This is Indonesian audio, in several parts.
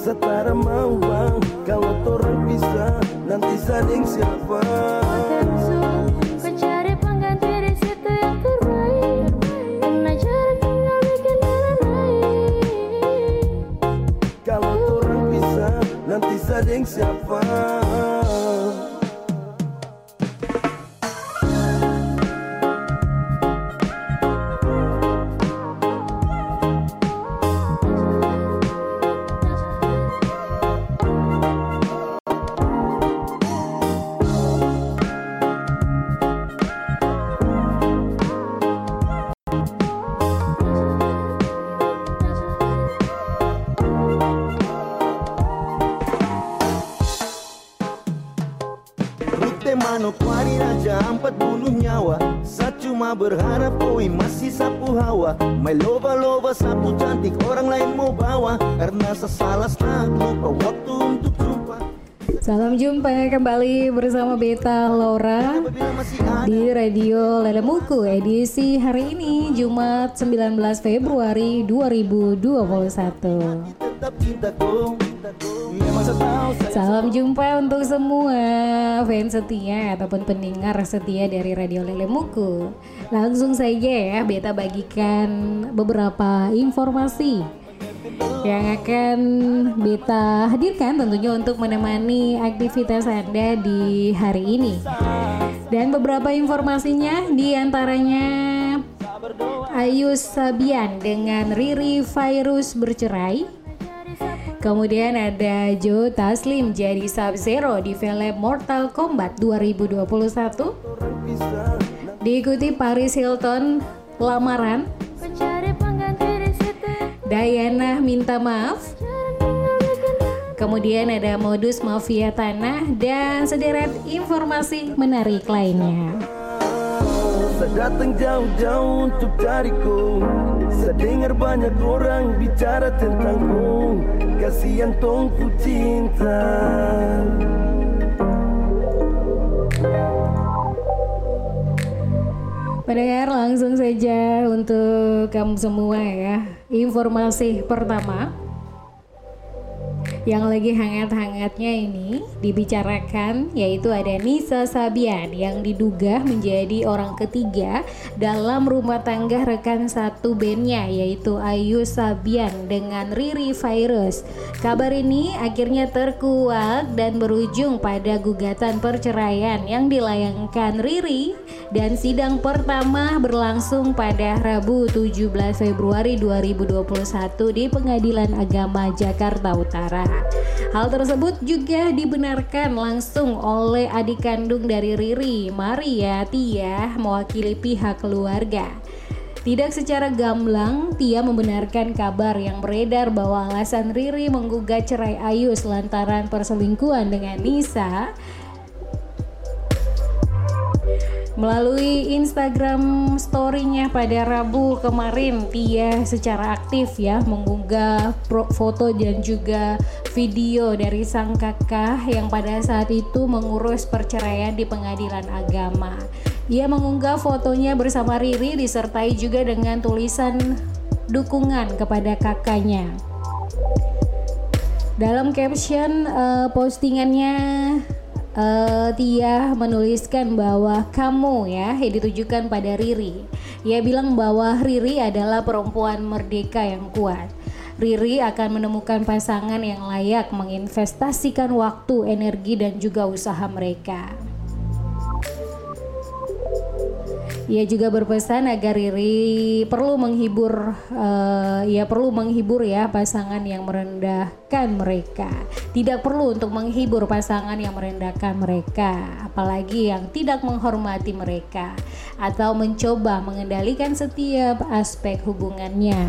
Setara mau bang Kalau torang bisa Nanti saling siapa Kalau torang bisa Nanti saling siapa bunuh nyawa Saya cuma berharap koi masih sapu hawa. My loba-loba sapu cantik orang lain mau bawa. Karena sesalah salah lupa waktu untuk jumpa. Salam jumpa kembali bersama Beta Laura di Radio Lelemuku edisi hari ini Jumat 19 Februari 2021. tetap cintaku Salam jumpa untuk semua fans setia ataupun pendengar setia dari Radio Lelemuku. Langsung saja ya Beta bagikan beberapa informasi yang akan Beta hadirkan tentunya untuk menemani aktivitas Anda di hari ini. Dan beberapa informasinya di antaranya Ayus Sabian dengan Riri Virus bercerai Kemudian ada Joe Taslim jadi Sub-Zero di film Mortal Kombat 2021 bisa Diikuti Paris Hilton lamaran. Diana minta maaf. Kemudian ada modus mafia tanah dan sederet informasi menarik lainnya. Datang jauh-jauh untuk cariku Saya dengar banyak orang bicara tentangku Kasihan tongku cinta Pendengar langsung saja untuk kamu semua ya. Informasi pertama yang lagi hangat-hangatnya ini dibicarakan yaitu ada Nisa Sabian yang diduga menjadi orang ketiga dalam rumah tangga rekan satu bandnya yaitu Ayu Sabian dengan Riri Virus. Kabar ini akhirnya terkuak dan berujung pada gugatan perceraian yang dilayangkan Riri dan sidang pertama berlangsung pada Rabu 17 Februari 2021 di Pengadilan Agama Jakarta Utara. Hal tersebut juga dibenarkan langsung oleh adik kandung dari Riri, Maria Tia, mewakili pihak keluarga. Tidak secara gamblang, Tia membenarkan kabar yang beredar bahwa alasan Riri menggugat cerai Ayus lantaran perselingkuhan dengan Nisa Melalui Instagram story-nya pada Rabu kemarin, Tia secara aktif ya mengunggah foto dan juga video dari sang kakak yang pada saat itu mengurus perceraian di pengadilan agama. Ia mengunggah fotonya bersama Riri disertai juga dengan tulisan dukungan kepada kakaknya. Dalam caption eh, postingannya eh, Tia menuliskan bahwa kamu ya yang ditujukan pada Riri. Ia bilang bahwa Riri adalah perempuan merdeka yang kuat. Riri akan menemukan pasangan yang layak menginvestasikan waktu, energi dan juga usaha mereka. Ia juga berpesan agar Riri perlu menghibur, eh, ia perlu menghibur ya pasangan yang merendahkan mereka. Tidak perlu untuk menghibur pasangan yang merendahkan mereka, apalagi yang tidak menghormati mereka atau mencoba mengendalikan setiap aspek hubungannya.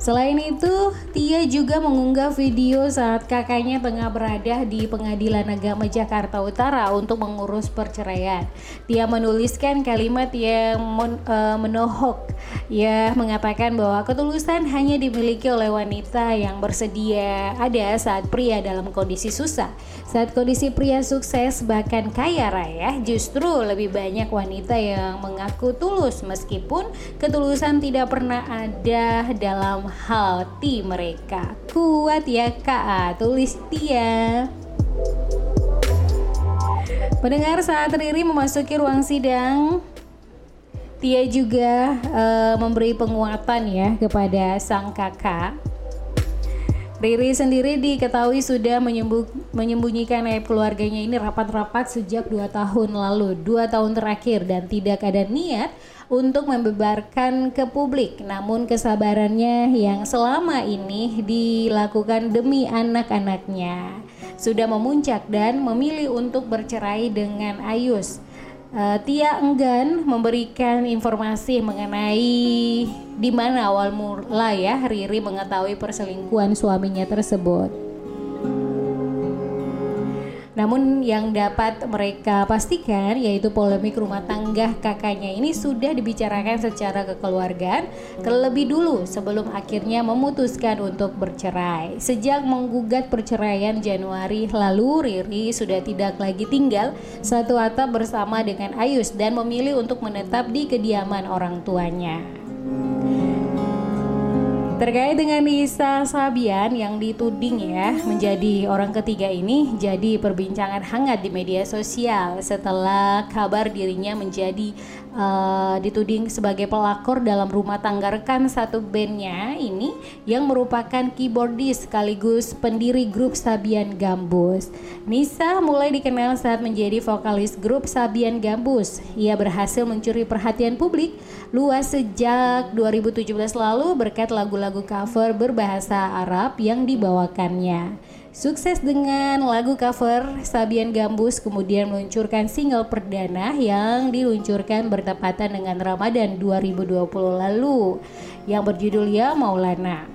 Selain itu, Tia juga mengunggah video saat kakaknya tengah berada di Pengadilan Agama Jakarta Utara untuk mengurus perceraian. Tia menuliskan kalimat yang men- eh, menohok Ia mengatakan bahwa ketulusan hanya dimiliki oleh wanita yang bersedia ada saat pria dalam kondisi susah. Saat kondisi pria sukses bahkan kaya raya, justru lebih banyak wanita yang mengaku tulus meskipun ketulusan tidak pernah ada dalam hati mereka. Kuat ya Kak, tulis dia. Pendengar saat Riri memasuki ruang sidang, Tia juga uh, memberi penguatan ya kepada sang kakak. Riri sendiri diketahui sudah menyembunyikan aib keluarganya ini rapat-rapat sejak dua tahun lalu, dua tahun terakhir dan tidak ada niat untuk membebarkan ke publik. Namun kesabarannya yang selama ini dilakukan demi anak-anaknya sudah memuncak dan memilih untuk bercerai dengan Ayus. Uh, Tia enggan memberikan informasi mengenai di mana awal mula ya Riri mengetahui perselingkuhan suaminya tersebut. Namun yang dapat mereka pastikan yaitu polemik rumah tangga kakaknya ini sudah dibicarakan secara kekeluargaan terlebih dulu sebelum akhirnya memutuskan untuk bercerai. Sejak menggugat perceraian Januari lalu Riri sudah tidak lagi tinggal satu atap bersama dengan Ayus dan memilih untuk menetap di kediaman orang tuanya. Terkait dengan Nisa Sabian yang dituding ya menjadi orang ketiga ini jadi perbincangan hangat di media sosial setelah kabar dirinya menjadi uh, dituding sebagai pelakor dalam rumah tangga rekan satu bandnya ini yang merupakan keyboardis sekaligus pendiri grup Sabian Gambus. Nisa mulai dikenal saat menjadi vokalis grup Sabian Gambus. Ia berhasil mencuri perhatian publik luas sejak 2017 lalu berkat lagu-lagu cover berbahasa Arab yang dibawakannya. Sukses dengan lagu cover, Sabian Gambus kemudian meluncurkan single perdana yang diluncurkan bertepatan dengan Ramadan 2020 lalu yang berjudul Ya Maulana.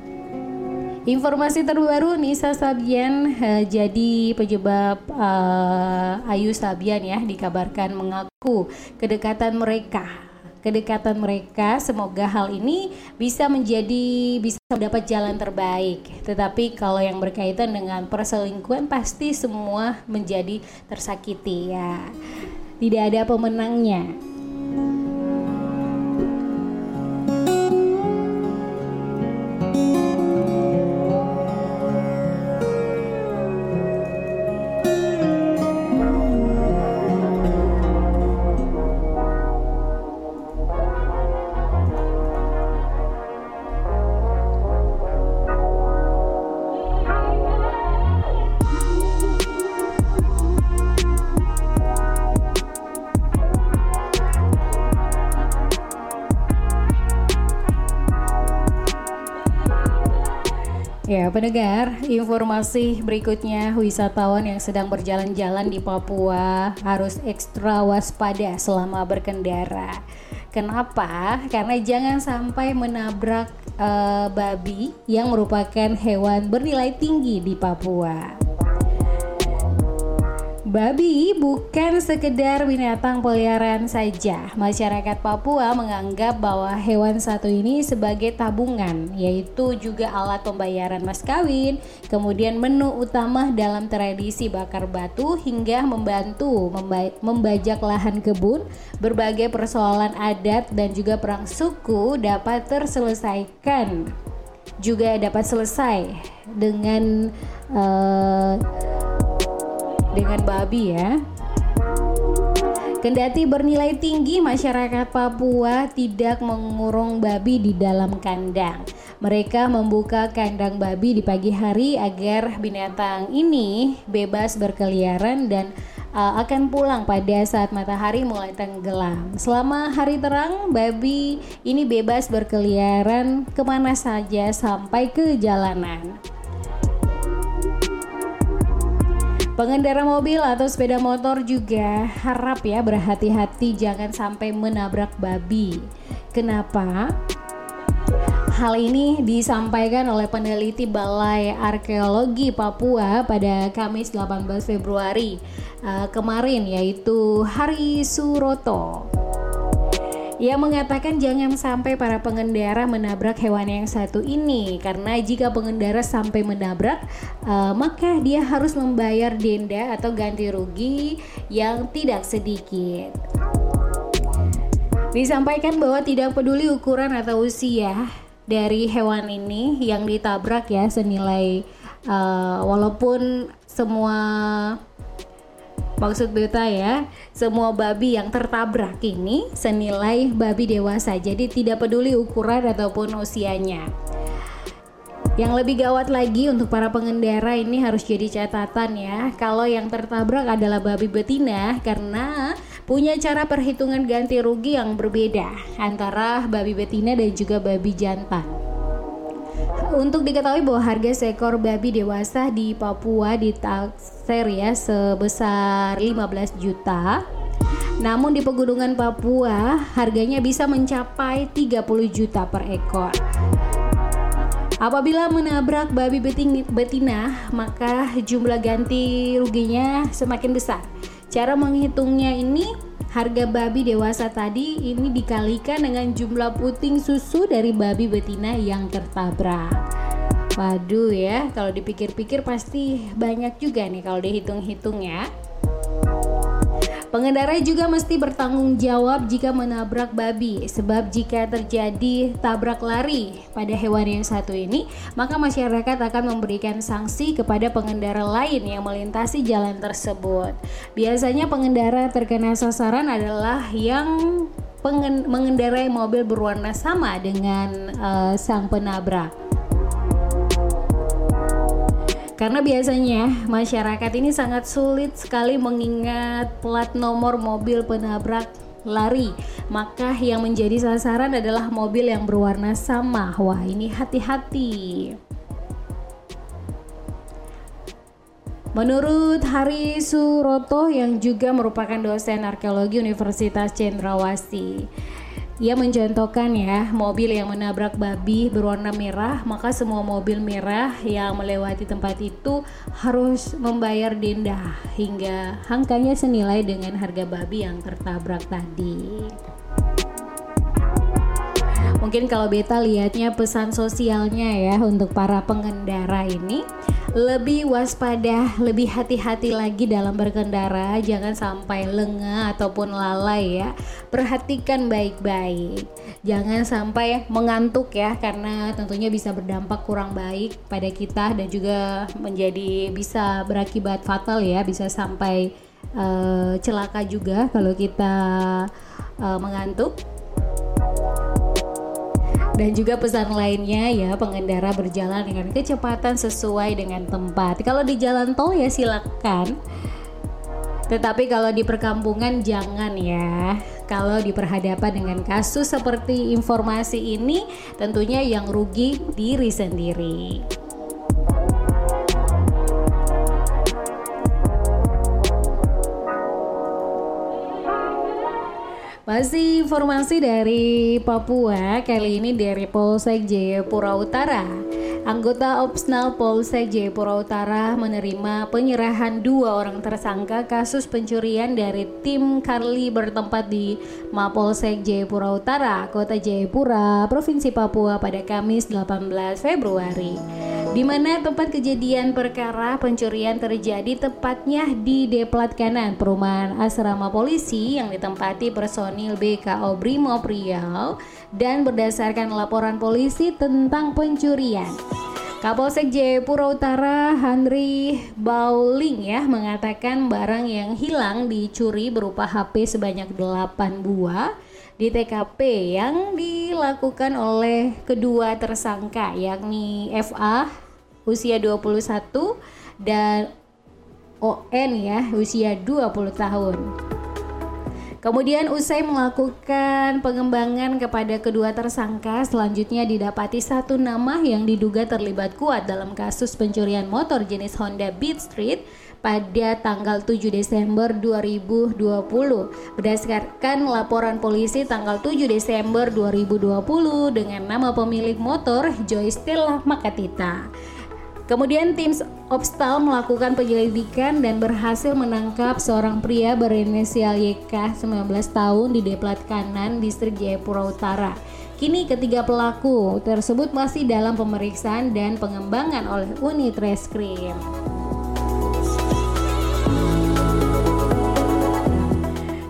Informasi terbaru Nisa Sabian uh, jadi penyebab uh, Ayu Sabian ya dikabarkan mengaku kedekatan mereka kedekatan mereka. Semoga hal ini bisa menjadi bisa mendapat jalan terbaik. Tetapi kalau yang berkaitan dengan perselingkuhan pasti semua menjadi tersakiti ya. Tidak ada pemenangnya. Pendengar, informasi berikutnya wisatawan yang sedang berjalan-jalan di Papua harus ekstra waspada selama berkendara. Kenapa? Karena jangan sampai menabrak uh, babi yang merupakan hewan bernilai tinggi di Papua. Babi bukan sekedar binatang peliharaan saja. Masyarakat Papua menganggap bahwa hewan satu ini sebagai tabungan, yaitu juga alat pembayaran mas kawin, kemudian menu utama dalam tradisi bakar batu hingga membantu membajak lahan kebun, berbagai persoalan adat dan juga perang suku dapat terselesaikan juga dapat selesai dengan uh, dengan babi ya. Kendati bernilai tinggi, masyarakat Papua tidak mengurung babi di dalam kandang. Mereka membuka kandang babi di pagi hari agar binatang ini bebas berkeliaran dan uh, akan pulang pada saat matahari mulai tenggelam. Selama hari terang, babi ini bebas berkeliaran ke mana saja sampai ke jalanan. Pengendara mobil atau sepeda motor juga harap ya berhati-hati jangan sampai menabrak babi. Kenapa? Hal ini disampaikan oleh peneliti Balai Arkeologi Papua pada Kamis 18 Februari uh, kemarin yaitu Hari Suroto. Ia mengatakan jangan sampai para pengendara menabrak hewan yang satu ini karena jika pengendara sampai menabrak uh, maka dia harus membayar denda atau ganti rugi yang tidak sedikit. Disampaikan bahwa tidak peduli ukuran atau usia dari hewan ini yang ditabrak ya senilai uh, walaupun semua Maksud beta ya, semua babi yang tertabrak ini senilai babi dewasa. Jadi tidak peduli ukuran ataupun usianya. Yang lebih gawat lagi untuk para pengendara ini harus jadi catatan ya. Kalau yang tertabrak adalah babi betina karena punya cara perhitungan ganti rugi yang berbeda antara babi betina dan juga babi jantan. Untuk diketahui bahwa harga seekor babi dewasa di Papua ditaksir ya sebesar 15 juta. Namun di pegunungan Papua harganya bisa mencapai 30 juta per ekor. Apabila menabrak babi betina, maka jumlah ganti ruginya semakin besar. Cara menghitungnya ini Harga babi dewasa tadi ini dikalikan dengan jumlah puting susu dari babi betina yang tertabrak. Waduh ya, kalau dipikir-pikir pasti banyak juga nih kalau dihitung-hitung ya. Pengendara juga mesti bertanggung jawab jika menabrak babi, sebab jika terjadi tabrak lari pada hewan yang satu ini, maka masyarakat akan memberikan sanksi kepada pengendara lain yang melintasi jalan tersebut. Biasanya pengendara terkena sasaran adalah yang mengendarai mobil berwarna sama dengan uh, sang penabrak. Karena biasanya masyarakat ini sangat sulit sekali mengingat plat nomor mobil penabrak lari. Maka yang menjadi sasaran adalah mobil yang berwarna sama. Wah, ini hati-hati. Menurut Hari Suroto yang juga merupakan dosen arkeologi Universitas Cendrawasih, ia mencontohkan ya, mobil yang menabrak babi berwarna merah, maka semua mobil merah yang melewati tempat itu harus membayar denda hingga angkanya senilai dengan harga babi yang tertabrak tadi. Mungkin kalau beta lihatnya pesan sosialnya ya untuk para pengendara ini lebih waspada, lebih hati-hati lagi dalam berkendara, jangan sampai lengah ataupun lalai ya. Perhatikan baik-baik. Jangan sampai mengantuk ya karena tentunya bisa berdampak kurang baik pada kita dan juga menjadi bisa berakibat fatal ya, bisa sampai uh, celaka juga kalau kita uh, mengantuk dan juga pesan lainnya ya pengendara berjalan dengan kecepatan sesuai dengan tempat. Kalau di jalan tol ya silakan. Tetapi kalau di perkampungan jangan ya. Kalau diperhadapkan dengan kasus seperti informasi ini, tentunya yang rugi diri sendiri. Masih informasi dari Papua, kali ini dari Polsek Jayapura Utara. Anggota Opsnal Polsek Jayapura Utara menerima penyerahan dua orang tersangka kasus pencurian dari tim Karli bertempat di Mapolsek Jayapura Utara, Kota Jayapura, Provinsi Papua pada Kamis 18 Februari di mana tempat kejadian perkara pencurian terjadi tepatnya di Deplat Kanan, perumahan asrama polisi yang ditempati personil BKO Brimob Riau dan berdasarkan laporan polisi tentang pencurian. Kapolsek Jayapura Utara Henry Bauling ya mengatakan barang yang hilang dicuri berupa HP sebanyak 8 buah di TKP yang dilakukan oleh kedua tersangka yakni FA usia 21 dan ON ya usia 20 tahun. Kemudian usai melakukan pengembangan kepada kedua tersangka, selanjutnya didapati satu nama yang diduga terlibat kuat dalam kasus pencurian motor jenis Honda Beat Street pada tanggal 7 Desember 2020. Berdasarkan laporan polisi tanggal 7 Desember 2020 dengan nama pemilik motor Joy Stella Makatita. Kemudian tim Obstal melakukan penyelidikan dan berhasil menangkap seorang pria berinisial YK 19 tahun di Deplat Kanan, Distrik Jayapura Utara. Kini ketiga pelaku tersebut masih dalam pemeriksaan dan pengembangan oleh unit reskrim.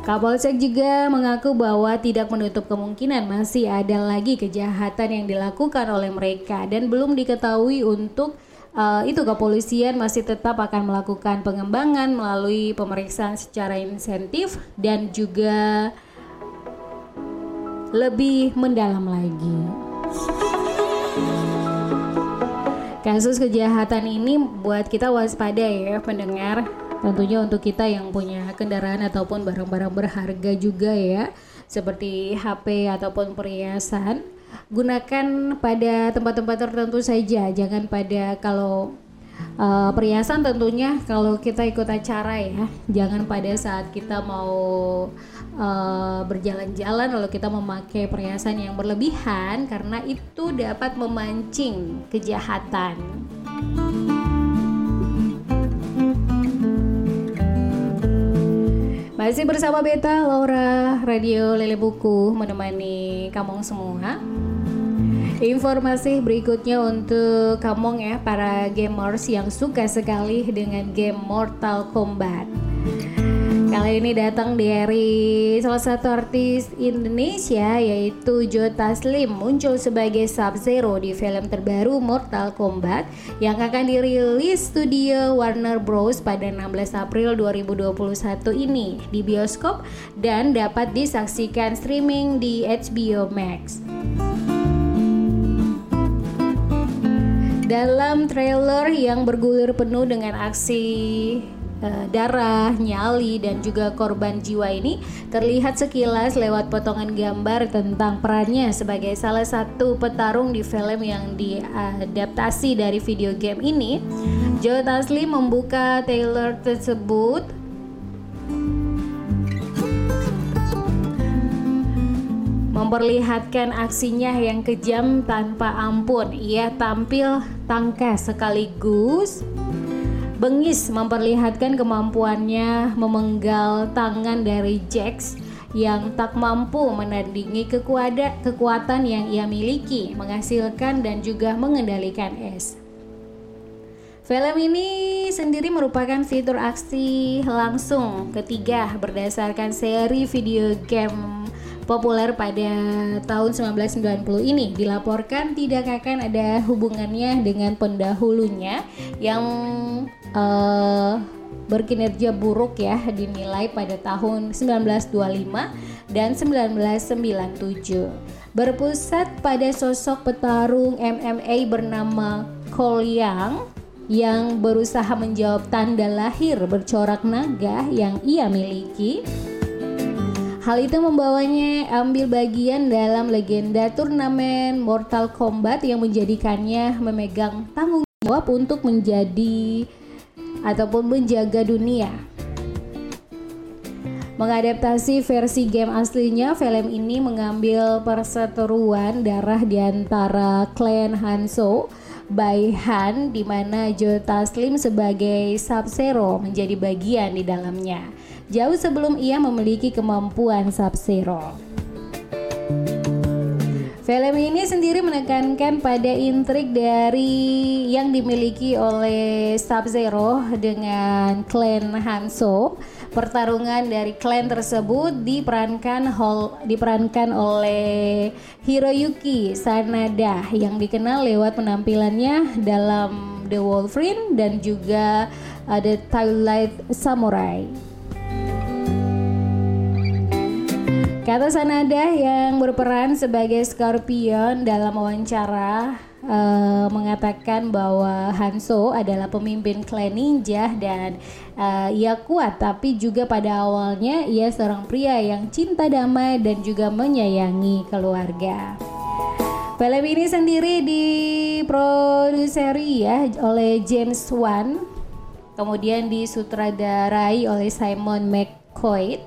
Kapolsek juga mengaku bahwa tidak menutup kemungkinan masih ada lagi kejahatan yang dilakukan oleh mereka dan belum diketahui untuk uh, itu kepolisian masih tetap akan melakukan pengembangan melalui pemeriksaan secara insentif dan juga lebih mendalam lagi. Kasus kejahatan ini buat kita waspada ya pendengar Tentunya untuk kita yang punya kendaraan ataupun barang-barang berharga juga ya, seperti HP ataupun perhiasan, gunakan pada tempat-tempat tertentu saja, jangan pada kalau uh, perhiasan tentunya kalau kita ikut acara ya, jangan pada saat kita mau uh, berjalan-jalan lalu kita memakai perhiasan yang berlebihan karena itu dapat memancing kejahatan. Masih bersama Beta Laura Radio Lele Buku menemani kamu semua. Informasi berikutnya untuk kamu ya para gamers yang suka sekali dengan game Mortal Kombat. Kali ini datang dari salah satu artis Indonesia yaitu Joe Taslim muncul sebagai Sub-Zero di film terbaru Mortal Kombat yang akan dirilis studio Warner Bros pada 16 April 2021 ini di bioskop dan dapat disaksikan streaming di HBO Max. Dalam trailer yang bergulir penuh dengan aksi uh, darah, nyali dan juga korban jiwa ini terlihat sekilas lewat potongan gambar tentang perannya sebagai salah satu petarung di film yang diadaptasi dari video game ini. Joe Taslim membuka trailer tersebut memperlihatkan aksinya yang kejam tanpa ampun. Ia tampil tangkas sekaligus Bengis memperlihatkan kemampuannya memenggal tangan dari Jax yang tak mampu menandingi kekuada, kekuatan yang ia miliki, menghasilkan dan juga mengendalikan es. Film ini sendiri merupakan fitur aksi langsung ketiga berdasarkan seri video game populer pada tahun 1990 ini dilaporkan tidak akan ada hubungannya dengan pendahulunya yang uh, berkinerja buruk ya dinilai pada tahun 1925 dan 1997. Berpusat pada sosok petarung MMA bernama Cole Young yang berusaha menjawab tanda lahir bercorak naga yang ia miliki Hal itu membawanya ambil bagian dalam legenda turnamen Mortal Kombat yang menjadikannya memegang tanggung jawab untuk menjadi ataupun menjaga dunia. Mengadaptasi versi game aslinya, film ini mengambil perseteruan darah di antara klan Hanzo by Han di mana Joe Taslim sebagai Sub-Zero menjadi bagian di dalamnya jauh sebelum ia memiliki kemampuan Sub-Zero. Film ini sendiri menekankan pada intrik dari yang dimiliki oleh Sub-Zero dengan klan Hanzo. Pertarungan dari klan tersebut diperankan hol, diperankan oleh Hiroyuki Sanada yang dikenal lewat penampilannya dalam The Wolverine dan juga ada Twilight Samurai. Kata Sanada yang berperan sebagai Scorpion dalam wawancara uh, mengatakan bahwa Hanso adalah pemimpin klan ninja dan uh, ia kuat tapi juga pada awalnya ia seorang pria yang cinta damai dan juga menyayangi keluarga. Film ini sendiri diproduseri ya oleh James Wan, kemudian disutradarai oleh Simon McCoy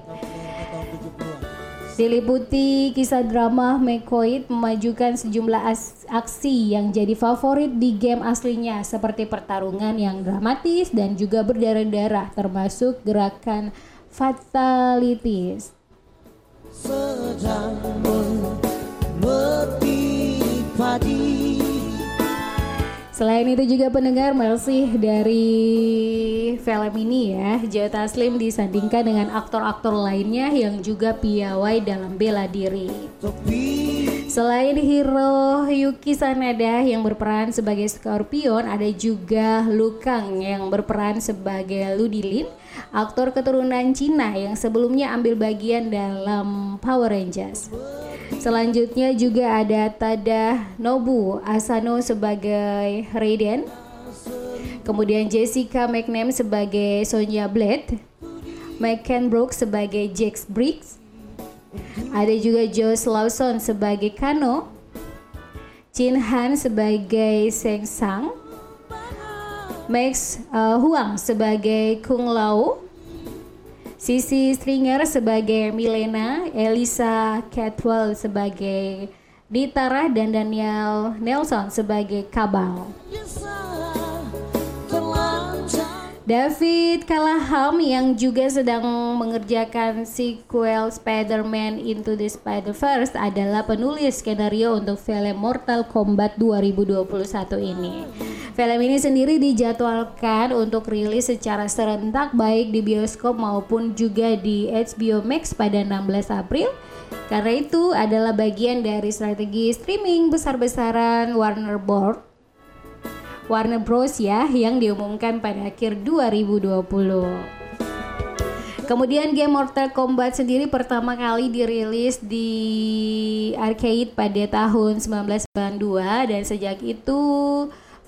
Diliputi kisah drama Mekoid memajukan sejumlah aksi yang jadi favorit di game aslinya seperti pertarungan yang dramatis dan juga berdarah-darah termasuk gerakan fatalities. sedang memetik padi Selain itu juga pendengar masih dari film ini ya Joe Taslim disandingkan dengan aktor-aktor lainnya yang juga piawai dalam bela diri. Selain hero Yuki Sanada yang berperan sebagai Scorpion, ada juga Lu Kang yang berperan sebagai Ludilin, aktor keturunan Cina yang sebelumnya ambil bagian dalam Power Rangers. Selanjutnya juga ada Tada Nobu Asano sebagai Raiden, kemudian Jessica McNam sebagai Sonya Blade, Mike Brook sebagai Jax Briggs, ada juga Josh Lawson sebagai Kano, Chin Han sebagai Seng Sang, Max uh, Huang sebagai Kung Lao, Sisi Stringer sebagai Milena, Elisa Catwell sebagai Ditara dan Daniel Nelson sebagai Kabal. terlanjang David Callahan yang juga sedang mengerjakan sequel Spider-Man Into the Spider-Verse adalah penulis skenario untuk film Mortal Kombat 2021 ini. Film ini sendiri dijadwalkan untuk rilis secara serentak baik di bioskop maupun juga di HBO Max pada 16 April. Karena itu adalah bagian dari strategi streaming besar-besaran Warner Bros. Warner Bros ya yang diumumkan pada akhir 2020. Kemudian game Mortal Kombat sendiri pertama kali dirilis di arcade pada tahun 1992 dan sejak itu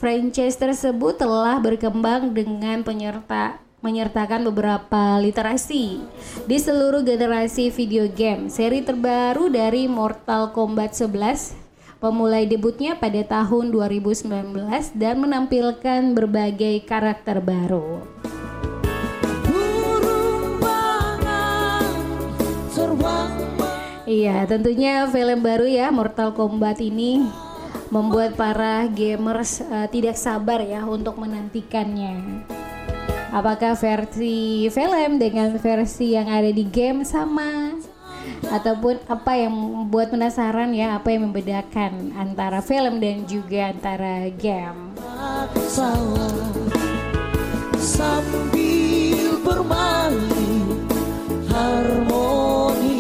franchise tersebut telah berkembang dengan penyerta menyertakan beberapa literasi di seluruh generasi video game. Seri terbaru dari Mortal Kombat 11 memulai debutnya pada tahun 2019 dan menampilkan berbagai karakter baru. Iya, tentunya film baru ya Mortal Kombat ini membuat para gamers eh, tidak sabar ya untuk menantikannya. Apakah versi film dengan versi yang ada di game sama? Ataupun apa yang membuat penasaran ya apa yang membedakan antara film dan juga antara game? sambil bermain harmonika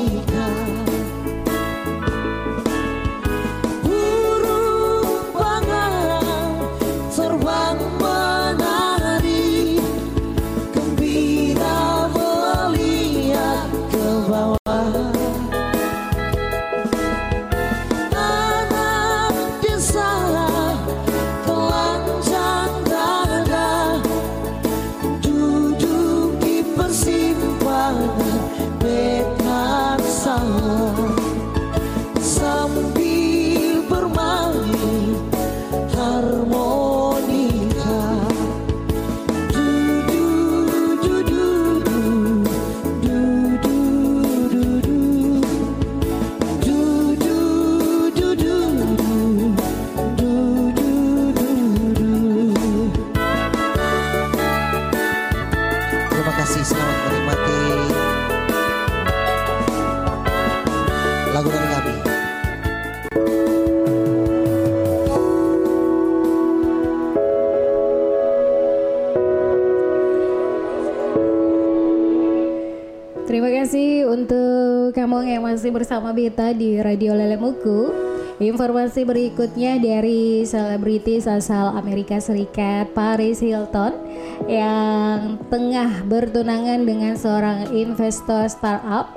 bersama Beta di Radio Lelemuku. Informasi berikutnya dari selebritis asal Amerika Serikat Paris Hilton yang tengah bertunangan dengan seorang investor startup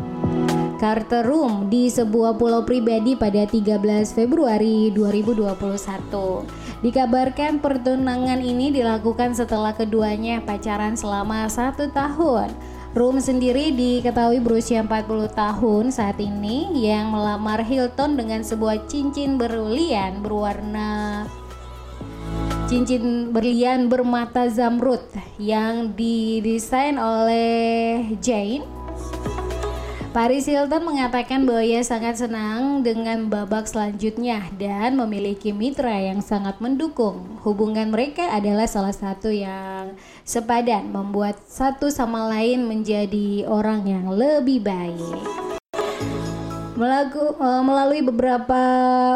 Carter Room di sebuah pulau pribadi pada 13 Februari 2021. Dikabarkan pertunangan ini dilakukan setelah keduanya pacaran selama satu tahun. Room sendiri diketahui berusia 40 tahun saat ini yang melamar Hilton dengan sebuah cincin berlian berwarna cincin berlian bermata zamrud yang didesain oleh Jane Paris Hilton mengatakan bahwa ia sangat senang dengan babak selanjutnya dan memiliki mitra yang sangat mendukung. Hubungan mereka adalah salah satu yang sepadan, membuat satu sama lain menjadi orang yang lebih baik. Melaku, eh, melalui beberapa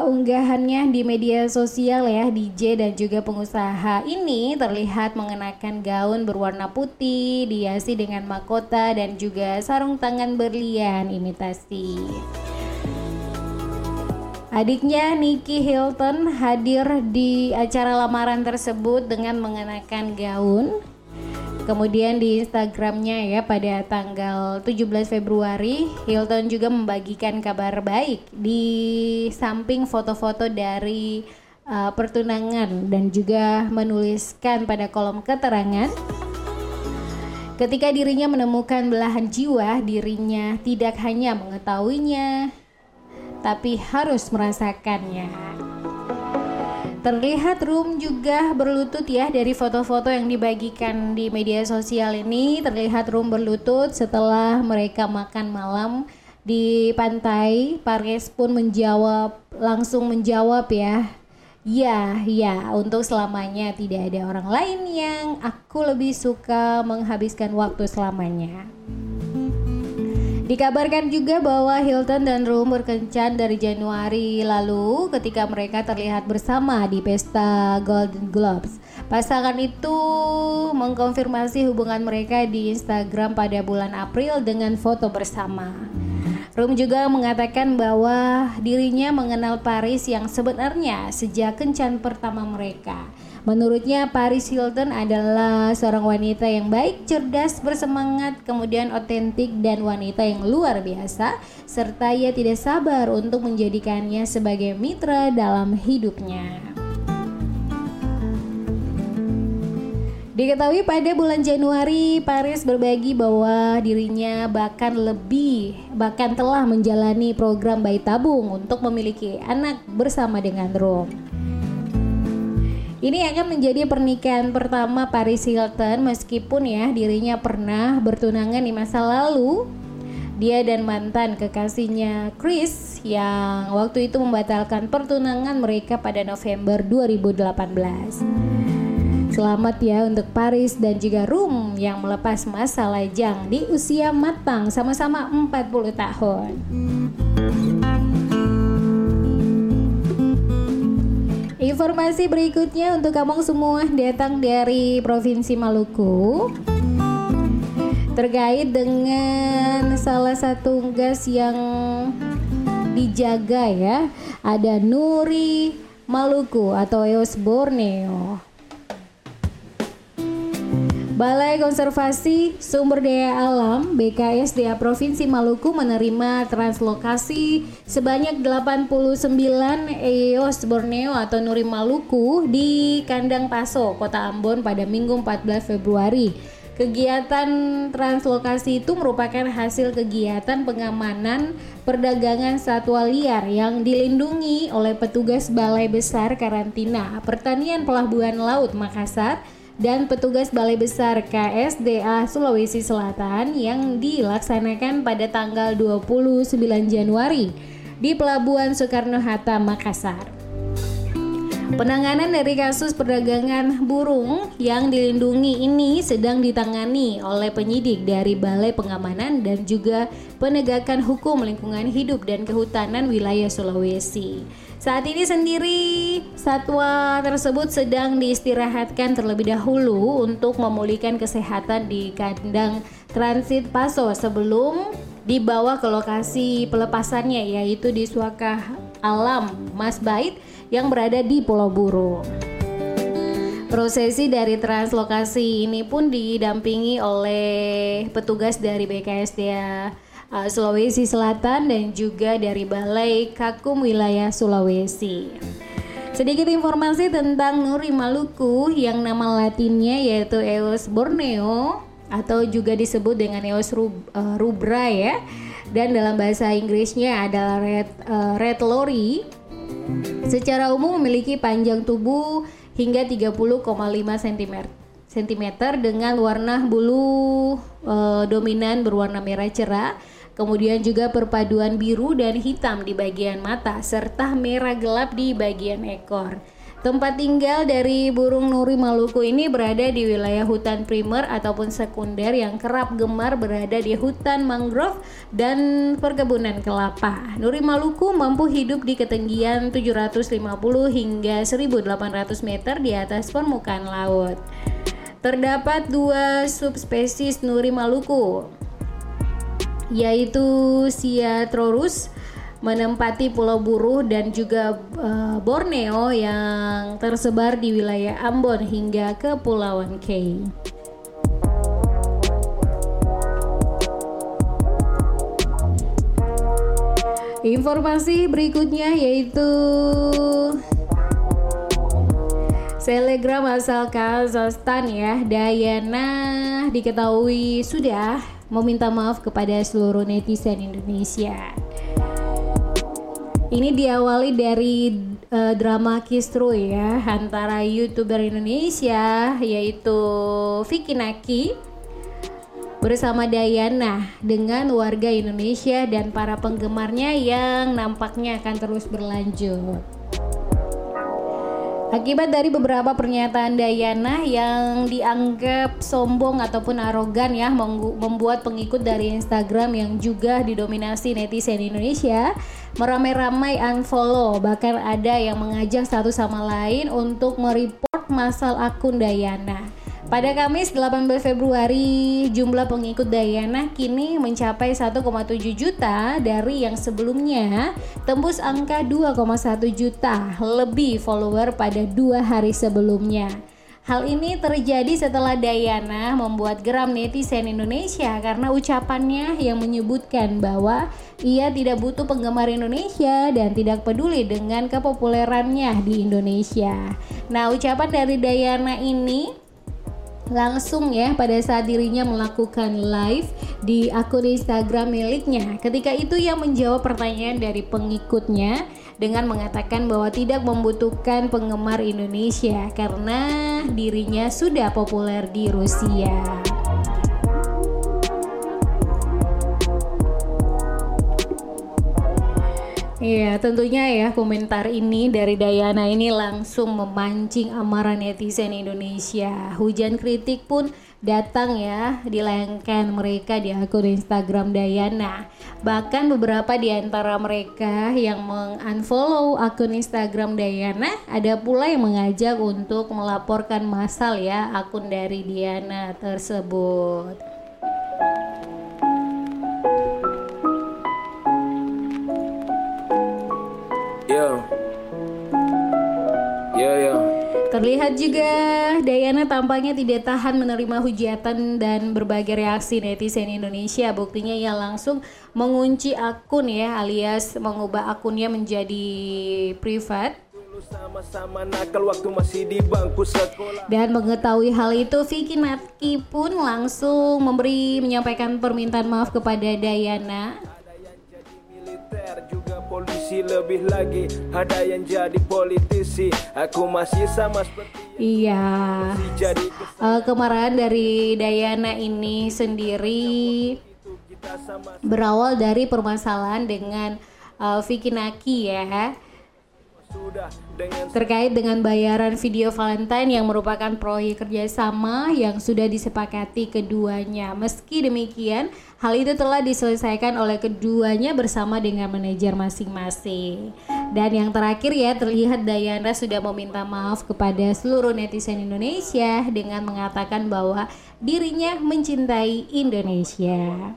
unggahannya di media sosial ya DJ dan juga pengusaha ini terlihat mengenakan gaun berwarna putih dihiasi dengan mahkota dan juga sarung tangan berlian imitasi. Adiknya Nicky Hilton hadir di acara lamaran tersebut dengan mengenakan gaun Kemudian di Instagramnya ya pada tanggal 17 Februari Hilton juga membagikan kabar baik di samping foto-foto dari uh, pertunangan dan juga menuliskan pada kolom keterangan Ketika dirinya menemukan belahan jiwa, dirinya tidak hanya mengetahuinya, tapi harus merasakannya. Terlihat Room juga berlutut ya dari foto-foto yang dibagikan di media sosial ini terlihat Room berlutut setelah mereka makan malam di pantai. Paris pun menjawab langsung menjawab ya. Ya, ya, untuk selamanya tidak ada orang lain yang aku lebih suka menghabiskan waktu selamanya. Dikabarkan juga bahwa Hilton dan Room berkencan dari Januari lalu ketika mereka terlihat bersama di pesta Golden Globes. Pasangan itu mengkonfirmasi hubungan mereka di Instagram pada bulan April dengan foto bersama. Room juga mengatakan bahwa dirinya mengenal Paris yang sebenarnya sejak kencan pertama mereka. Menurutnya Paris Hilton adalah seorang wanita yang baik, cerdas, bersemangat, kemudian otentik dan wanita yang luar biasa serta ia tidak sabar untuk menjadikannya sebagai mitra dalam hidupnya. Diketahui pada bulan Januari, Paris berbagi bahwa dirinya bahkan lebih, bahkan telah menjalani program bayi tabung untuk memiliki anak bersama dengan Rome. Ini akan menjadi pernikahan pertama Paris Hilton meskipun ya dirinya pernah bertunangan di masa lalu. Dia dan mantan kekasihnya Chris yang waktu itu membatalkan pertunangan mereka pada November 2018. Selamat ya untuk Paris dan juga Rum yang melepas masa lajang di usia matang sama-sama 40 tahun. Informasi berikutnya untuk kamu semua datang dari Provinsi Maluku terkait dengan salah satu gas yang dijaga ya. Ada Nuri Maluku atau EOS Borneo. Balai Konservasi Sumber Daya Alam BKSDA Provinsi Maluku menerima translokasi sebanyak 89 EOS Borneo atau Nuri Maluku di Kandang Paso, Kota Ambon pada Minggu 14 Februari. Kegiatan translokasi itu merupakan hasil kegiatan pengamanan perdagangan satwa liar yang dilindungi oleh petugas Balai Besar Karantina Pertanian Pelabuhan Laut Makassar dan petugas Balai Besar KSDA Sulawesi Selatan yang dilaksanakan pada tanggal 29 Januari di Pelabuhan Soekarno-Hatta, Makassar. Penanganan dari kasus perdagangan burung yang dilindungi ini sedang ditangani oleh penyidik dari Balai Pengamanan dan juga Penegakan Hukum Lingkungan Hidup dan Kehutanan Wilayah Sulawesi. Saat ini sendiri satwa tersebut sedang diistirahatkan terlebih dahulu untuk memulihkan kesehatan di kandang transit Paso sebelum dibawa ke lokasi pelepasannya yaitu di Suaka Alam Mas Bait yang berada di Pulau Buru. Prosesi dari translokasi ini pun didampingi oleh petugas dari BKSDA uh, Sulawesi Selatan dan juga dari Balai Kakum Wilayah Sulawesi. Sedikit informasi tentang Nuri Maluku yang nama latinnya yaitu Eos Borneo atau juga disebut dengan Eos rub, uh, rubra ya. Dan dalam bahasa Inggrisnya adalah red uh, red Secara umum memiliki panjang tubuh hingga 30,5 cm cm dengan warna bulu e, dominan berwarna merah cerah Kemudian juga perpaduan biru dan hitam di bagian mata serta merah gelap di bagian ekor. Tempat tinggal dari burung nuri Maluku ini berada di wilayah hutan primer ataupun sekunder yang kerap gemar berada di hutan mangrove dan perkebunan kelapa. Nuri Maluku mampu hidup di ketinggian 750 hingga 1800 meter di atas permukaan laut. Terdapat dua subspesies Nuri Maluku, yaitu Siatrorus menempati Pulau Buruh dan juga uh, Borneo yang tersebar di wilayah Ambon hingga ke Pulauan K. Informasi berikutnya yaitu Selegram asal Kazakhstan ya Dayana diketahui sudah meminta maaf kepada seluruh netizen Indonesia. Ini diawali dari uh, drama kistro ya antara youtuber Indonesia yaitu Vicky Naki bersama Dayana dengan warga Indonesia dan para penggemarnya yang nampaknya akan terus berlanjut. Akibat dari beberapa pernyataan Dayana yang dianggap sombong ataupun arogan ya membuat pengikut dari Instagram yang juga didominasi netizen Indonesia meramai-ramai unfollow bahkan ada yang mengajak satu sama lain untuk mereport masal akun Dayana. Pada Kamis 18 Februari, jumlah pengikut Dayana kini mencapai 1,7 juta dari yang sebelumnya tembus angka 2,1 juta lebih follower pada dua hari sebelumnya. Hal ini terjadi setelah Dayana membuat geram netizen Indonesia karena ucapannya yang menyebutkan bahwa ia tidak butuh penggemar Indonesia dan tidak peduli dengan kepopulerannya di Indonesia. Nah, ucapan dari Dayana ini langsung ya pada saat dirinya melakukan live di akun Instagram miliknya. Ketika itu ia menjawab pertanyaan dari pengikutnya dengan mengatakan bahwa tidak membutuhkan penggemar Indonesia karena dirinya sudah populer di Rusia. Iya, tentunya ya komentar ini dari Dayana ini langsung memancing amarah netizen Indonesia. Hujan kritik pun datang ya dilayangkan mereka di akun Instagram Dayana. Bahkan beberapa di antara mereka yang mengunfollow akun Instagram Dayana ada pula yang mengajak untuk melaporkan masal ya akun dari Diana tersebut. Yo. Yo yo. Terlihat juga Dayana tampaknya tidak tahan menerima hujatan dan berbagai reaksi netizen Indonesia. Buktinya ia langsung mengunci akun ya alias mengubah akunnya menjadi privat. Dan mengetahui hal itu, Vicky Natki pun langsung memberi menyampaikan permintaan maaf kepada Dayana polisi lebih lagi ada yang jadi politisi. Aku masih sama seperti iya. jadi uh, kemarahan dari Dayana ini sendiri berawal dari permasalahan dengan uh, Vicky Naki ya terkait dengan bayaran video Valentine yang merupakan proyek kerjasama yang sudah disepakati keduanya. Meski demikian, hal itu telah diselesaikan oleh keduanya bersama dengan manajer masing-masing. Dan yang terakhir ya, terlihat Dayana sudah meminta maaf kepada seluruh netizen Indonesia dengan mengatakan bahwa dirinya mencintai Indonesia.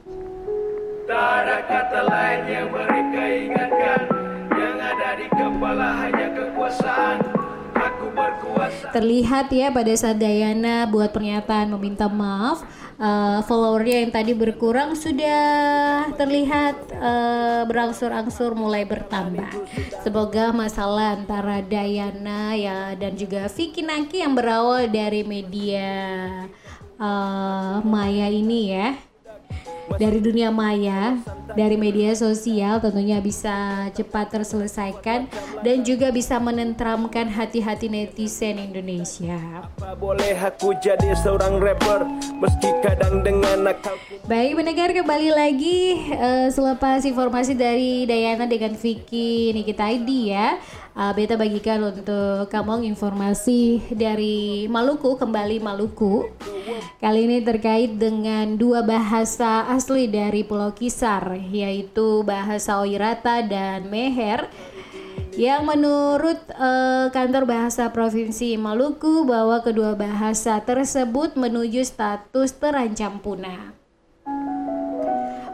Tak ada kata lain yang mereka ingatkan di kepala hanya kekuasaan. Aku berkuasa. Terlihat ya pada saat Dayana buat pernyataan meminta maaf uh, Followernya yang tadi berkurang sudah terlihat uh, berangsur-angsur mulai bertambah. Semoga masalah antara Dayana ya dan juga Vicky Naki yang berawal dari media uh, Maya ini ya dari dunia maya, dari media sosial tentunya bisa cepat terselesaikan dan juga bisa menentramkan hati-hati netizen Indonesia. Apa boleh aku jadi seorang rapper meski kadang dengan Baik mendengar kembali lagi eh, selepas informasi dari Dayana dengan Vicky Nikita ID ya. Eh, Beta bagikan untuk kamu informasi dari Maluku kembali Maluku. Kali ini terkait dengan dua bahasa asli dari Pulau Kisar yaitu bahasa Oirata dan Meher yang menurut eh, kantor bahasa provinsi Maluku bahwa kedua bahasa tersebut menuju status terancam punah.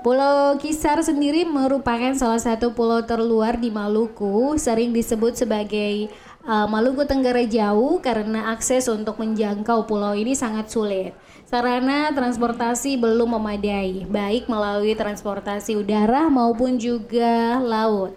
Pulau Kisar sendiri merupakan salah satu pulau terluar di Maluku, sering disebut sebagai uh, Maluku Tenggara Jauh karena akses untuk menjangkau pulau ini sangat sulit. Sarana transportasi belum memadai, baik melalui transportasi udara maupun juga laut.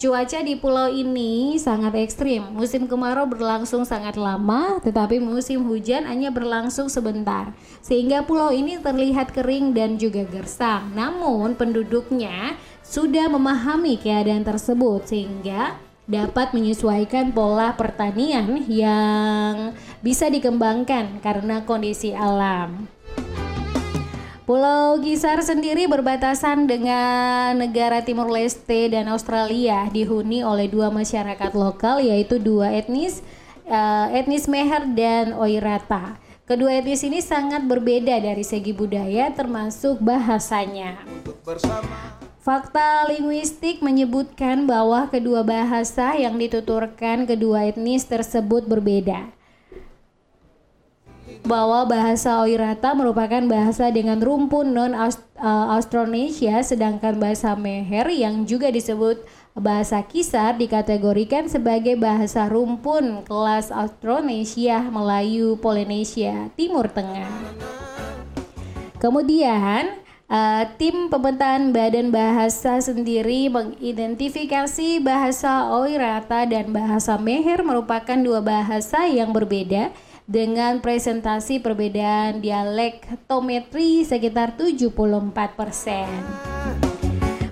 Cuaca di pulau ini sangat ekstrim. Musim kemarau berlangsung sangat lama, tetapi musim hujan hanya berlangsung sebentar, sehingga pulau ini terlihat kering dan juga gersang. Namun, penduduknya sudah memahami keadaan tersebut, sehingga dapat menyesuaikan pola pertanian yang bisa dikembangkan karena kondisi alam. Pulau Gisar sendiri berbatasan dengan negara Timur Leste dan Australia, dihuni oleh dua masyarakat lokal yaitu dua etnis, eh, etnis Meher dan Oirata. Kedua etnis ini sangat berbeda dari segi budaya termasuk bahasanya. Fakta linguistik menyebutkan bahwa kedua bahasa yang dituturkan kedua etnis tersebut berbeda bahwa bahasa Oirata merupakan bahasa dengan rumpun non Austronesia sedangkan bahasa Meher yang juga disebut bahasa Kisar dikategorikan sebagai bahasa rumpun kelas Austronesia Melayu Polinesia Timur Tengah. Kemudian Uh, tim pemetaan Badan Bahasa sendiri mengidentifikasi bahasa Oirata dan bahasa Meher merupakan dua bahasa yang berbeda dengan presentasi perbedaan dialektometri sekitar 74%.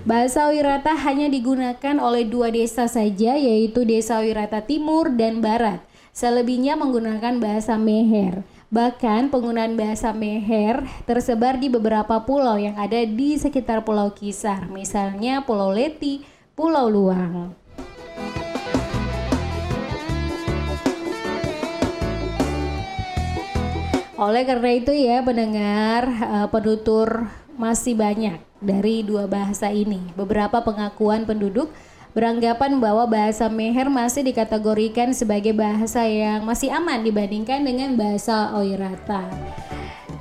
Bahasa Wirata hanya digunakan oleh dua desa saja yaitu Desa Wirata Timur dan Barat. Selebihnya menggunakan bahasa Meher. Bahkan penggunaan bahasa Meher tersebar di beberapa pulau yang ada di sekitar Pulau Kisar, misalnya Pulau Leti, Pulau Luang. Oleh karena itu ya pendengar uh, penutur masih banyak dari dua bahasa ini. Beberapa pengakuan penduduk beranggapan bahwa bahasa Meher masih dikategorikan sebagai bahasa yang masih aman dibandingkan dengan bahasa Oirata.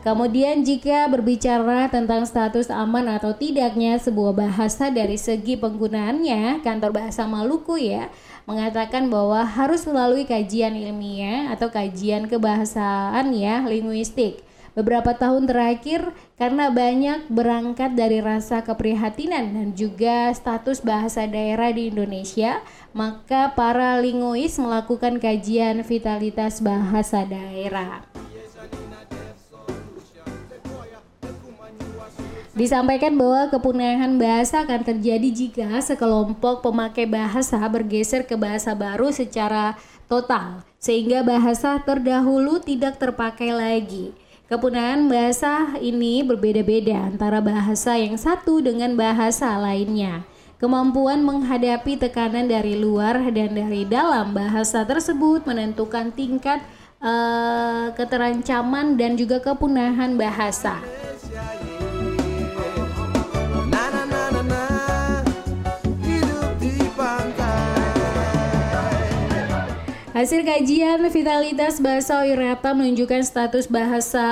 Kemudian jika berbicara tentang status aman atau tidaknya sebuah bahasa dari segi penggunaannya, kantor bahasa Maluku ya mengatakan bahwa harus melalui kajian ilmiah atau kajian kebahasaan ya linguistik. Beberapa tahun terakhir karena banyak berangkat dari rasa keprihatinan dan juga status bahasa daerah di Indonesia, maka para linguis melakukan kajian vitalitas bahasa daerah. Disampaikan bahwa kepunahan bahasa akan terjadi jika sekelompok pemakai bahasa bergeser ke bahasa baru secara total, sehingga bahasa terdahulu tidak terpakai lagi. Kepunahan bahasa ini berbeda-beda antara bahasa yang satu dengan bahasa lainnya. Kemampuan menghadapi tekanan dari luar dan dari dalam bahasa tersebut menentukan tingkat uh, keterancaman dan juga kepunahan bahasa. Hasil kajian vitalitas bahasa Oirata menunjukkan status bahasa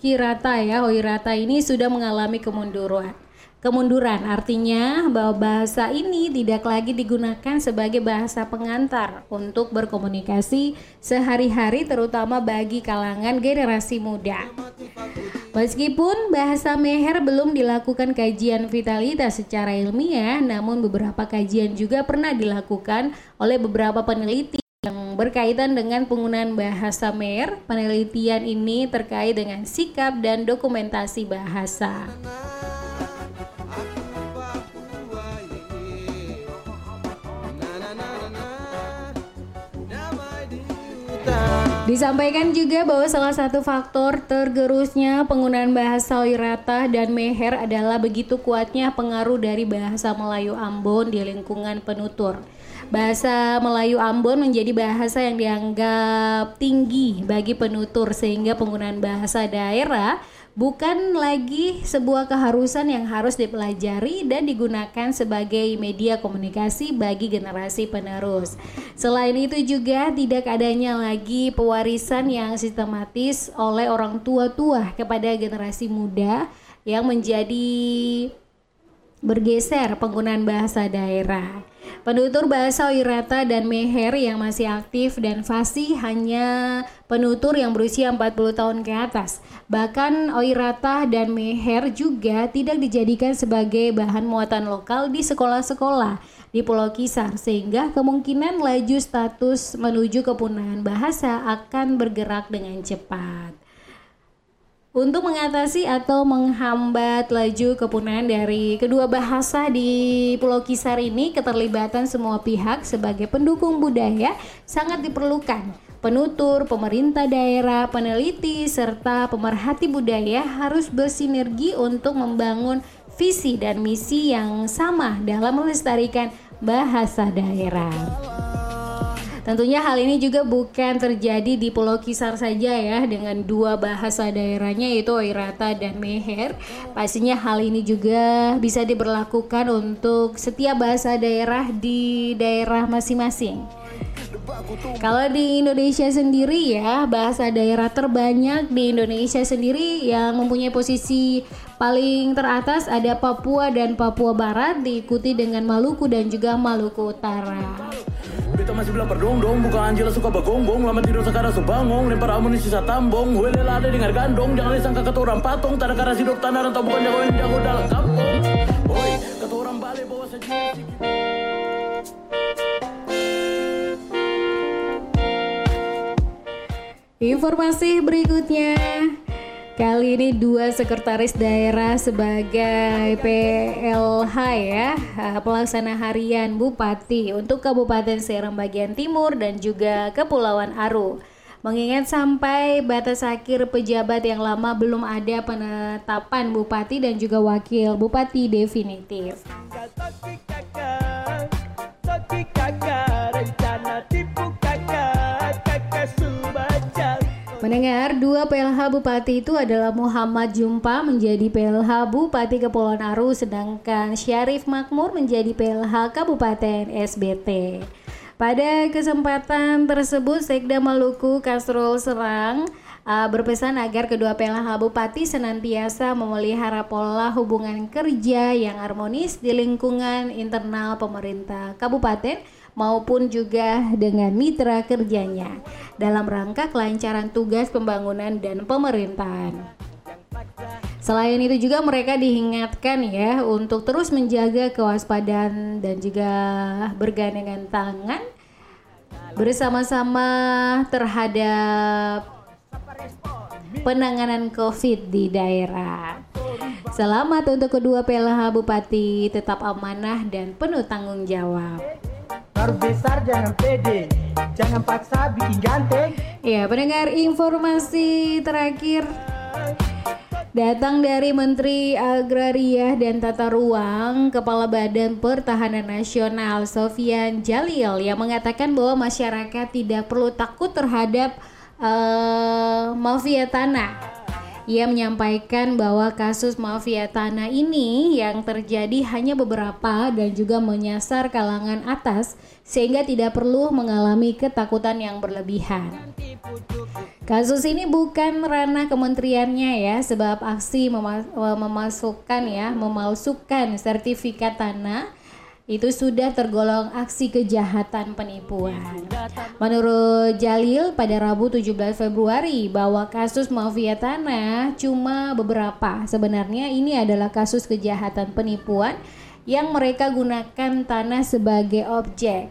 Kirata ya Oirata ini sudah mengalami kemunduran. Kemunduran artinya bahwa bahasa ini tidak lagi digunakan sebagai bahasa pengantar untuk berkomunikasi sehari-hari terutama bagi kalangan generasi muda. Meskipun bahasa Meher belum dilakukan kajian vitalitas secara ilmiah, namun beberapa kajian juga pernah dilakukan oleh beberapa peneliti yang berkaitan dengan penggunaan bahasa Mer. Penelitian ini terkait dengan sikap dan dokumentasi bahasa. Disampaikan juga bahwa salah satu faktor tergerusnya penggunaan bahasa Wirata dan Meher adalah begitu kuatnya pengaruh dari bahasa Melayu Ambon di lingkungan penutur. Bahasa Melayu Ambon menjadi bahasa yang dianggap tinggi bagi penutur sehingga penggunaan bahasa daerah bukan lagi sebuah keharusan yang harus dipelajari dan digunakan sebagai media komunikasi bagi generasi penerus. Selain itu juga tidak adanya lagi pewarisan yang sistematis oleh orang tua-tua kepada generasi muda yang menjadi bergeser penggunaan bahasa daerah. Penutur bahasa Wirata dan Meher yang masih aktif dan fasih hanya penutur yang berusia 40 tahun ke atas. Bahkan Oirata dan Meher juga tidak dijadikan sebagai bahan muatan lokal di sekolah-sekolah di Pulau Kisar sehingga kemungkinan laju status menuju kepunahan bahasa akan bergerak dengan cepat. Untuk mengatasi atau menghambat laju kepunahan dari kedua bahasa di Pulau Kisar ini, keterlibatan semua pihak sebagai pendukung budaya sangat diperlukan. Penutur, pemerintah daerah, peneliti, serta pemerhati budaya harus bersinergi untuk membangun visi dan misi yang sama dalam melestarikan bahasa daerah. Tentunya hal ini juga bukan terjadi di Pulau Kisar saja ya dengan dua bahasa daerahnya yaitu Oirata dan Meher. Pastinya hal ini juga bisa diberlakukan untuk setiap bahasa daerah di daerah masing-masing. Kalau di Indonesia sendiri ya bahasa daerah terbanyak di Indonesia sendiri yang mempunyai posisi paling teratas ada Papua dan Papua Barat diikuti dengan Maluku dan juga Maluku Utara. Beta masih bilang perdong-dong Buka Angela suka begonggong Lama tidur sekarang subangong Lempar amunisi tambong Wele lada dengar gandong Jangan disangka kata orang patong Tada karasi dok tanah Rantau bukan jago yang jago dalam kampung. Oi, kata orang balik bawa saja Informasi berikutnya Kali ini dua sekretaris daerah sebagai PLH ya eh, Pelaksana harian Bupati untuk Kabupaten Serang bagian Timur dan juga Kepulauan Aru. Mengingat sampai batas akhir pejabat yang lama belum ada penetapan Bupati dan juga Wakil Bupati definitif. Toti kakak, Mendengar dua PLH Bupati itu adalah Muhammad Jumpa menjadi PLH Bupati Kepulauan Aru sedangkan Syarif Makmur menjadi PLH Kabupaten SBT. Pada kesempatan tersebut Sekda Maluku Kasrul Serang uh, berpesan agar kedua PLH Bupati senantiasa memelihara pola hubungan kerja yang harmonis di lingkungan internal pemerintah kabupaten maupun juga dengan mitra kerjanya dalam rangka kelancaran tugas pembangunan dan pemerintahan. Selain itu juga mereka diingatkan ya untuk terus menjaga kewaspadaan dan juga bergandengan tangan bersama-sama terhadap penanganan COVID di daerah. Selamat untuk kedua PLH Bupati tetap amanah dan penuh tanggung jawab. Baru besar jangan pede, jangan paksa bikin ganteng. Ya, pendengar informasi terakhir datang dari Menteri Agraria dan Tata Ruang, Kepala Badan Pertahanan Nasional Sofian Jalil yang mengatakan bahwa masyarakat tidak perlu takut terhadap eh, mafia tanah. Ia menyampaikan bahwa kasus mafia tanah ini yang terjadi hanya beberapa dan juga menyasar kalangan atas sehingga tidak perlu mengalami ketakutan yang berlebihan. Kasus ini bukan ranah kementeriannya ya, sebab aksi mema- memasukkan ya, memalsukan sertifikat tanah itu sudah tergolong aksi kejahatan penipuan. Menurut Jalil pada Rabu 17 Februari bahwa kasus mafia tanah cuma beberapa. Sebenarnya ini adalah kasus kejahatan penipuan yang mereka gunakan tanah sebagai objek.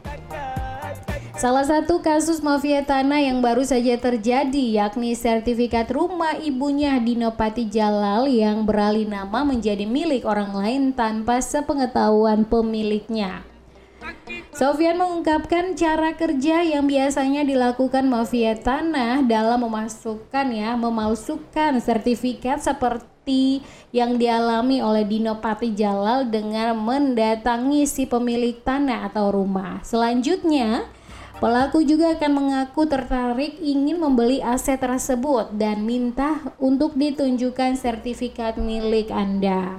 Salah satu kasus mafia tanah yang baru saja terjadi yakni sertifikat rumah ibunya Dinopati Jalal yang beralih nama menjadi milik orang lain tanpa sepengetahuan pemiliknya. Sofian mengungkapkan cara kerja yang biasanya dilakukan mafia tanah dalam memasukkan ya, memalsukan sertifikat seperti yang dialami oleh Dino Pati Jalal dengan mendatangi si pemilik tanah atau rumah. Selanjutnya, pelaku juga akan mengaku tertarik ingin membeli aset tersebut dan minta untuk ditunjukkan sertifikat milik Anda.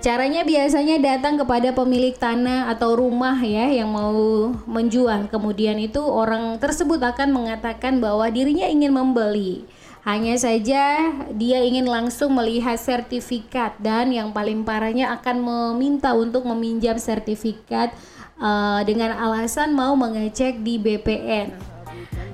Caranya biasanya datang kepada pemilik tanah atau rumah ya yang mau menjual. Kemudian itu orang tersebut akan mengatakan bahwa dirinya ingin membeli. Hanya saja dia ingin langsung melihat sertifikat dan yang paling parahnya akan meminta untuk meminjam sertifikat uh, dengan alasan mau mengecek di BPN.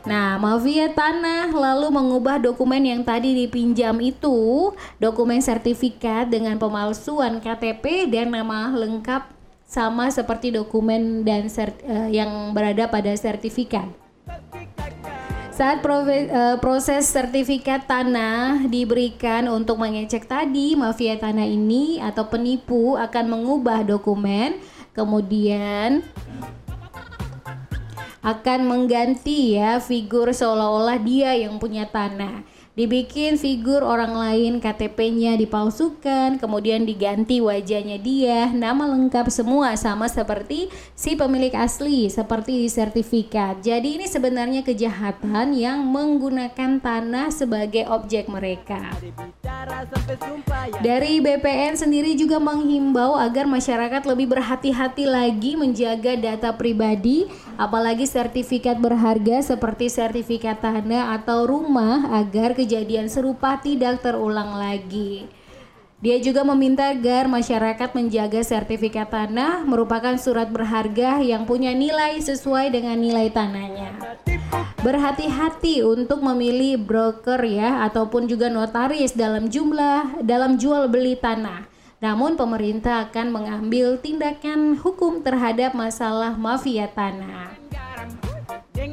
Nah, mafia tanah lalu mengubah dokumen yang tadi dipinjam itu, dokumen sertifikat dengan pemalsuan KTP dan nama lengkap sama seperti dokumen dan sert, uh, yang berada pada sertifikat. Saat uh, proses sertifikat tanah diberikan untuk mengecek tadi, mafia tanah ini atau penipu akan mengubah dokumen, kemudian akan mengganti ya figur seolah-olah dia yang punya tanah. Dibikin figur orang lain, KTP-nya dipalsukan, kemudian diganti wajahnya dia, nama lengkap semua sama seperti si pemilik asli, seperti sertifikat. Jadi ini sebenarnya kejahatan yang menggunakan tanah sebagai objek mereka. Dari BPN sendiri juga menghimbau agar masyarakat lebih berhati-hati lagi menjaga data pribadi, apalagi sertifikat berharga seperti sertifikat tanah atau rumah agar kejadian serupa tidak terulang lagi. Dia juga meminta agar masyarakat menjaga sertifikat tanah merupakan surat berharga yang punya nilai sesuai dengan nilai tanahnya. Berhati-hati untuk memilih broker ya ataupun juga notaris dalam jumlah dalam jual beli tanah. Namun pemerintah akan mengambil tindakan hukum terhadap masalah mafia tanah. Dan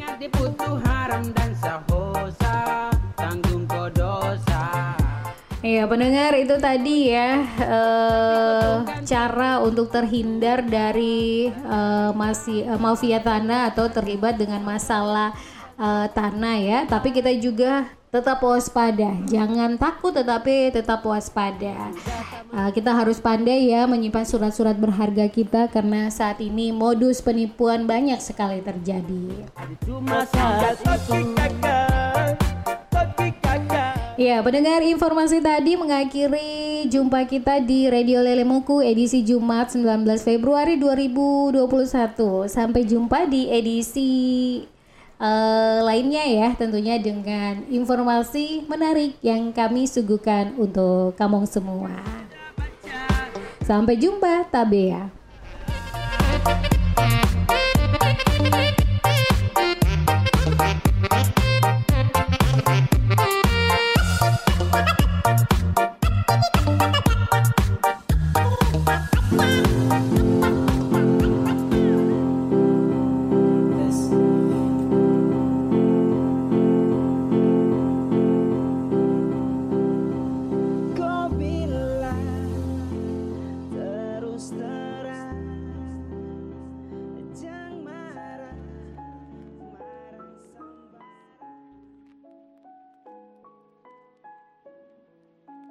Iya pendengar itu tadi ya eh, cara untuk terhindar dari eh, masih eh, mafia tanah atau terlibat dengan masalah eh, tanah ya. Tapi kita juga tetap waspada, jangan takut tetapi tetap waspada. Eh, kita harus pandai ya menyimpan surat-surat berharga kita karena saat ini modus penipuan banyak sekali terjadi. Cuma saat itu Ya, pendengar informasi tadi mengakhiri jumpa kita di Radio Lelemuku edisi Jumat 19 Februari 2021. Sampai jumpa di edisi eh, lainnya ya, tentunya dengan informasi menarik yang kami suguhkan untuk kamu semua. Sampai jumpa, Tabea.